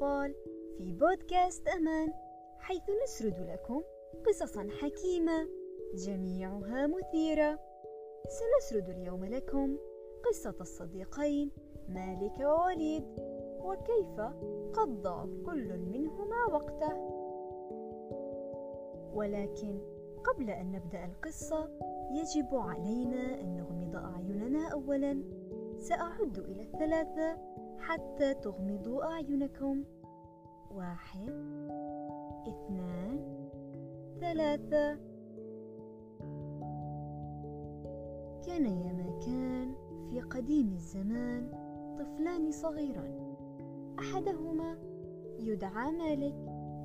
الأطفال في بودكاست أمان حيث نسرد لكم قصصا حكيمة جميعها مثيرة. سنسرد اليوم لكم قصة الصديقين مالك ووليد وكيف قضى كل منهما وقته. ولكن قبل أن نبدأ القصة يجب علينا أن نغمض أعيننا أولا. سأعد إلى الثلاثة حتى تغمضوا أعينكم. واحد اثنان ثلاثة. كان يا ما كان في قديم الزمان طفلان صغيران. أحدهما يدعى مالك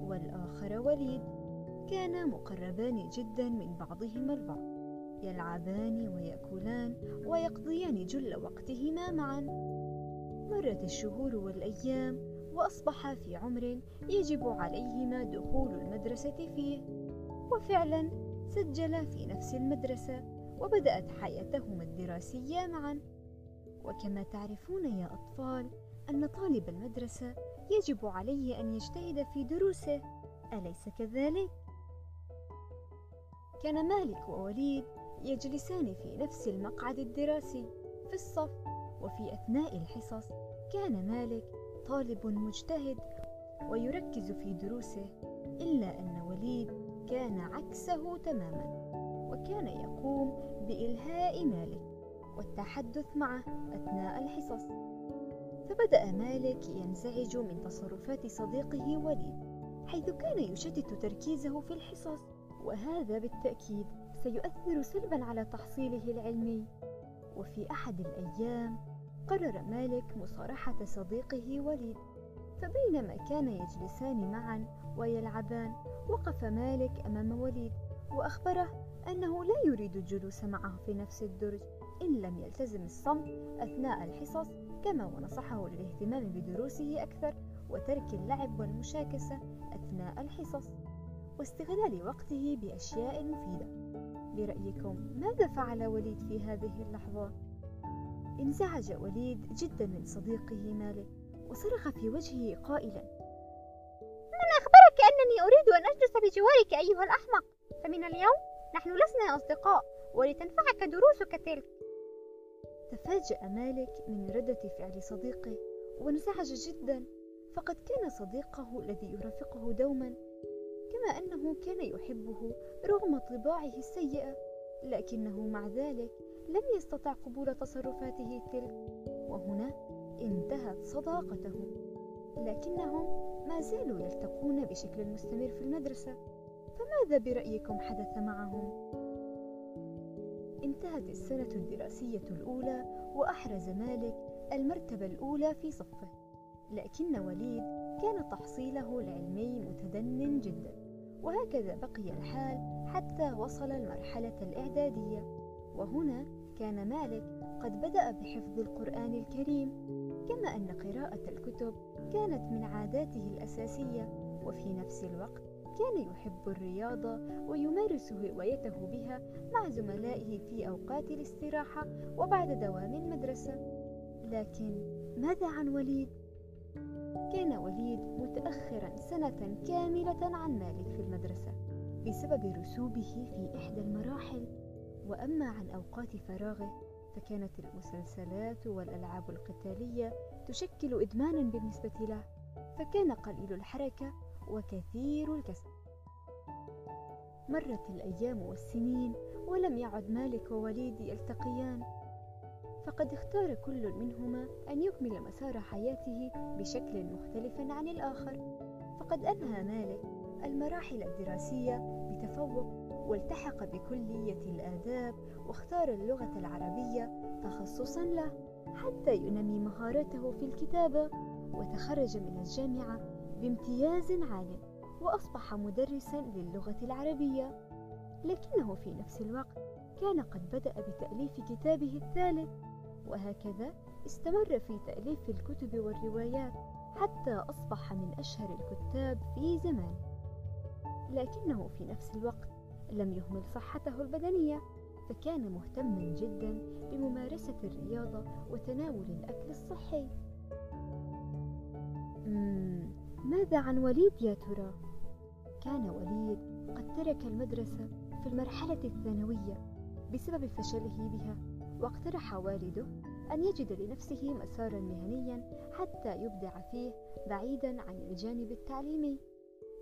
والآخر وليد. كانا مقربان جدا من بعضهما البعض. يلعبان ويأكلان ويقضيان جل وقتهما معا. مرت الشهور والأيام وأصبحا في عمر يجب عليهما دخول المدرسة فيه وفعلا سجلا في نفس المدرسة وبدأت حياتهما الدراسية معا وكما تعرفون يا أطفال أن طالب المدرسة يجب عليه أن يجتهد في دروسه أليس كذلك؟ كان مالك ووليد يجلسان في نفس المقعد الدراسي في الصف وفي أثناء الحصص كان مالك طالب مجتهد ويركز في دروسه إلا أن وليد كان عكسه تماما وكان يقوم بإلهاء مالك والتحدث معه أثناء الحصص. فبدأ مالك ينزعج من تصرفات صديقه وليد حيث كان يشتت تركيزه في الحصص وهذا بالتأكيد سيؤثر سلبا على تحصيله العلمي. وفي أحد الأيام قرر مالك مصارحة صديقه وليد فبينما كان يجلسان معا ويلعبان وقف مالك أمام وليد وأخبره أنه لا يريد الجلوس معه في نفس الدرج إن لم يلتزم الصمت أثناء الحصص كما ونصحه للاهتمام بدروسه أكثر وترك اللعب والمشاكسة أثناء الحصص واستغلال وقته بأشياء مفيدة برأيكم ماذا فعل وليد في هذه اللحظة؟ انزعج وليد جدا من صديقه مالك وصرخ في وجهه قائلا من أخبرك أنني أريد أن أجلس بجوارك أيها الأحمق؟ فمن اليوم نحن لسنا أصدقاء ولتنفعك دروسك تلك. تفاجأ مالك من ردة فعل صديقه وانزعج جدا فقد كان صديقه الذي يرافقه دوما كما أنه كان يحبه رغم طباعه السيئة لكنه مع ذلك لم يستطع قبول تصرفاته تلك. وهنا انتهت صداقته. لكنهم ما زالوا يلتقون بشكل مستمر في المدرسة. فماذا برأيكم حدث معهم؟ انتهت السنة الدراسية الأولى وأحرز مالك المرتبة الأولى في صفه. لكن وليد كان تحصيله العلمي متدن جدا. وهكذا بقي الحال حتى وصل المرحلة الإعدادية. وهنا كان مالك قد بدأ بحفظ القرآن الكريم كما أن قراءة الكتب كانت من عاداته الأساسية وفي نفس الوقت كان يحب الرياضة ويمارس هوايته بها مع زملائه في أوقات الاستراحة وبعد دوام المدرسة لكن ماذا عن وليد؟ كان وليد متأخرا سنة كاملة عن مالك في المدرسة بسبب رسوبه في إحدى المراحل وأما عن أوقات فراغه فكانت المسلسلات والألعاب القتالية تشكل إدمانا بالنسبة له فكان قليل الحركة وكثير الكسل. مرت الأيام والسنين ولم يعد مالك ووليد يلتقيان فقد اختار كل منهما أن يكمل مسار حياته بشكل مختلف عن الآخر. فقد أنهى مالك المراحل الدراسية بتفوق والتحق بكلية الآداب واختار اللغة العربية تخصصا له حتى ينمي مهاراته في الكتابة وتخرج من الجامعة بامتياز عال وأصبح مدرسا للغة العربية. لكنه في نفس الوقت كان قد بدأ بتأليف كتابه الثالث وهكذا استمر في تأليف الكتب والروايات حتى أصبح من أشهر الكتاب في زمانه لكنه في نفس الوقت لم يهمل صحته البدنية فكان مهتما جدا بممارسة الرياضة وتناول الأكل الصحي ماذا عن وليد يا ترى؟ كان وليد قد ترك المدرسة في المرحلة الثانوية بسبب فشله بها واقترح والده أن يجد لنفسه مسارا مهنيا حتى يبدع فيه بعيدا عن الجانب التعليمي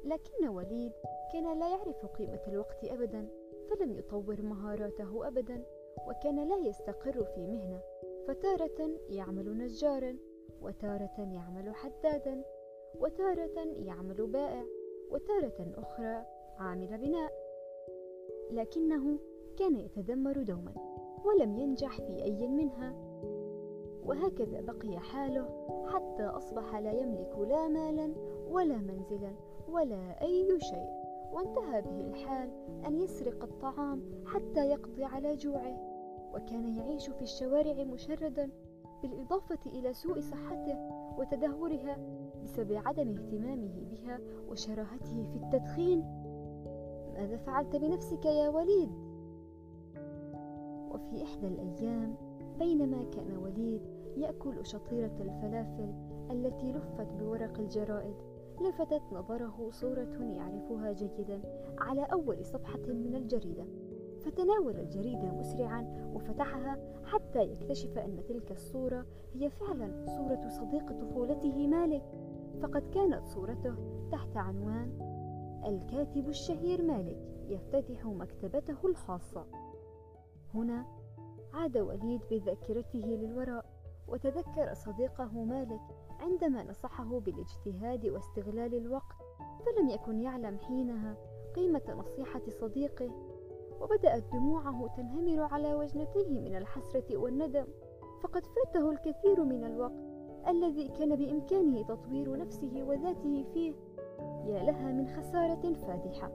لكن وليد كان لا يعرف قيمة الوقت أبدا فلم يطور مهاراته أبدا وكان لا يستقر في مهنة. فتارة يعمل نجارا وتارة يعمل حدادا وتارة يعمل بائع وتارة أخرى عامل بناء. لكنه كان يتذمر دوما ولم ينجح في أي منها. وهكذا بقي حاله حتى أصبح لا يملك لا مالا ولا منزلا ولا أي شيء. وانتهى به الحال أن يسرق الطعام حتى يقضي على جوعه وكان يعيش في الشوارع مشردا بالإضافة إلى سوء صحته وتدهورها بسبب عدم اهتمامه بها وشراهته في التدخين. ماذا فعلت بنفسك يا وليد؟ وفي إحدى الأيام بينما كان وليد يأكل شطيرة الفلافل التي لفت بورق الجرائد لفتت نظره صورة يعرفها جيدا على أول صفحة من الجريدة. فتناول الجريدة مسرعا وفتحها حتى يكتشف أن تلك الصورة هي فعلا صورة صديق طفولته مالك. فقد كانت صورته تحت عنوان الكاتب الشهير مالك يفتتح مكتبته الخاصة. هنا عاد وليد بذاكرته للوراء وتذكر صديقه مالك عندما نصحه بالاجتهاد واستغلال الوقت فلم يكن يعلم حينها قيمة نصيحة صديقه وبدأت دموعه تنهمر على وجنتيه من الحسرة والندم. فقد فاته الكثير من الوقت الذي كان بإمكانه تطوير نفسه وذاته فيه. يا لها من خسارة فادحة.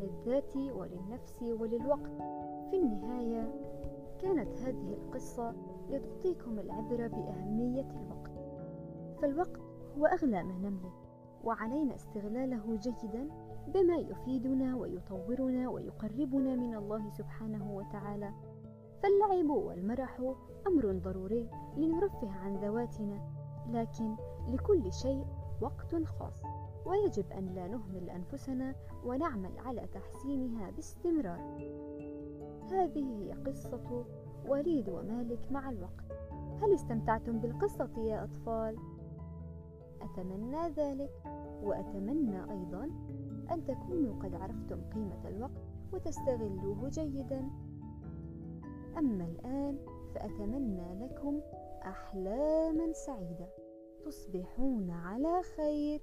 للذات وللنفس وللوقت. في النهاية كانت هذه القصة لتعطيكم العبرة بأهمية الوقت. فالوقت هو أغلى ما نملك وعلينا استغلاله جيدا بما يفيدنا ويطورنا ويقربنا من الله سبحانه وتعالى. فاللعب والمرح أمر ضروري لنرفه عن ذواتنا لكن لكل شيء وقت خاص ويجب أن لا نهمل أنفسنا ونعمل على تحسينها باستمرار. هذه هي قصة وليد ومالك مع الوقت. هل استمتعتم بالقصة يا أطفال؟ أتمنى ذلك وأتمنى أيضا أن تكونوا قد عرفتم قيمة الوقت وتستغلوه جيدا. أما الآن فأتمنى لكم أحلاما سعيدة. تصبحون على خير.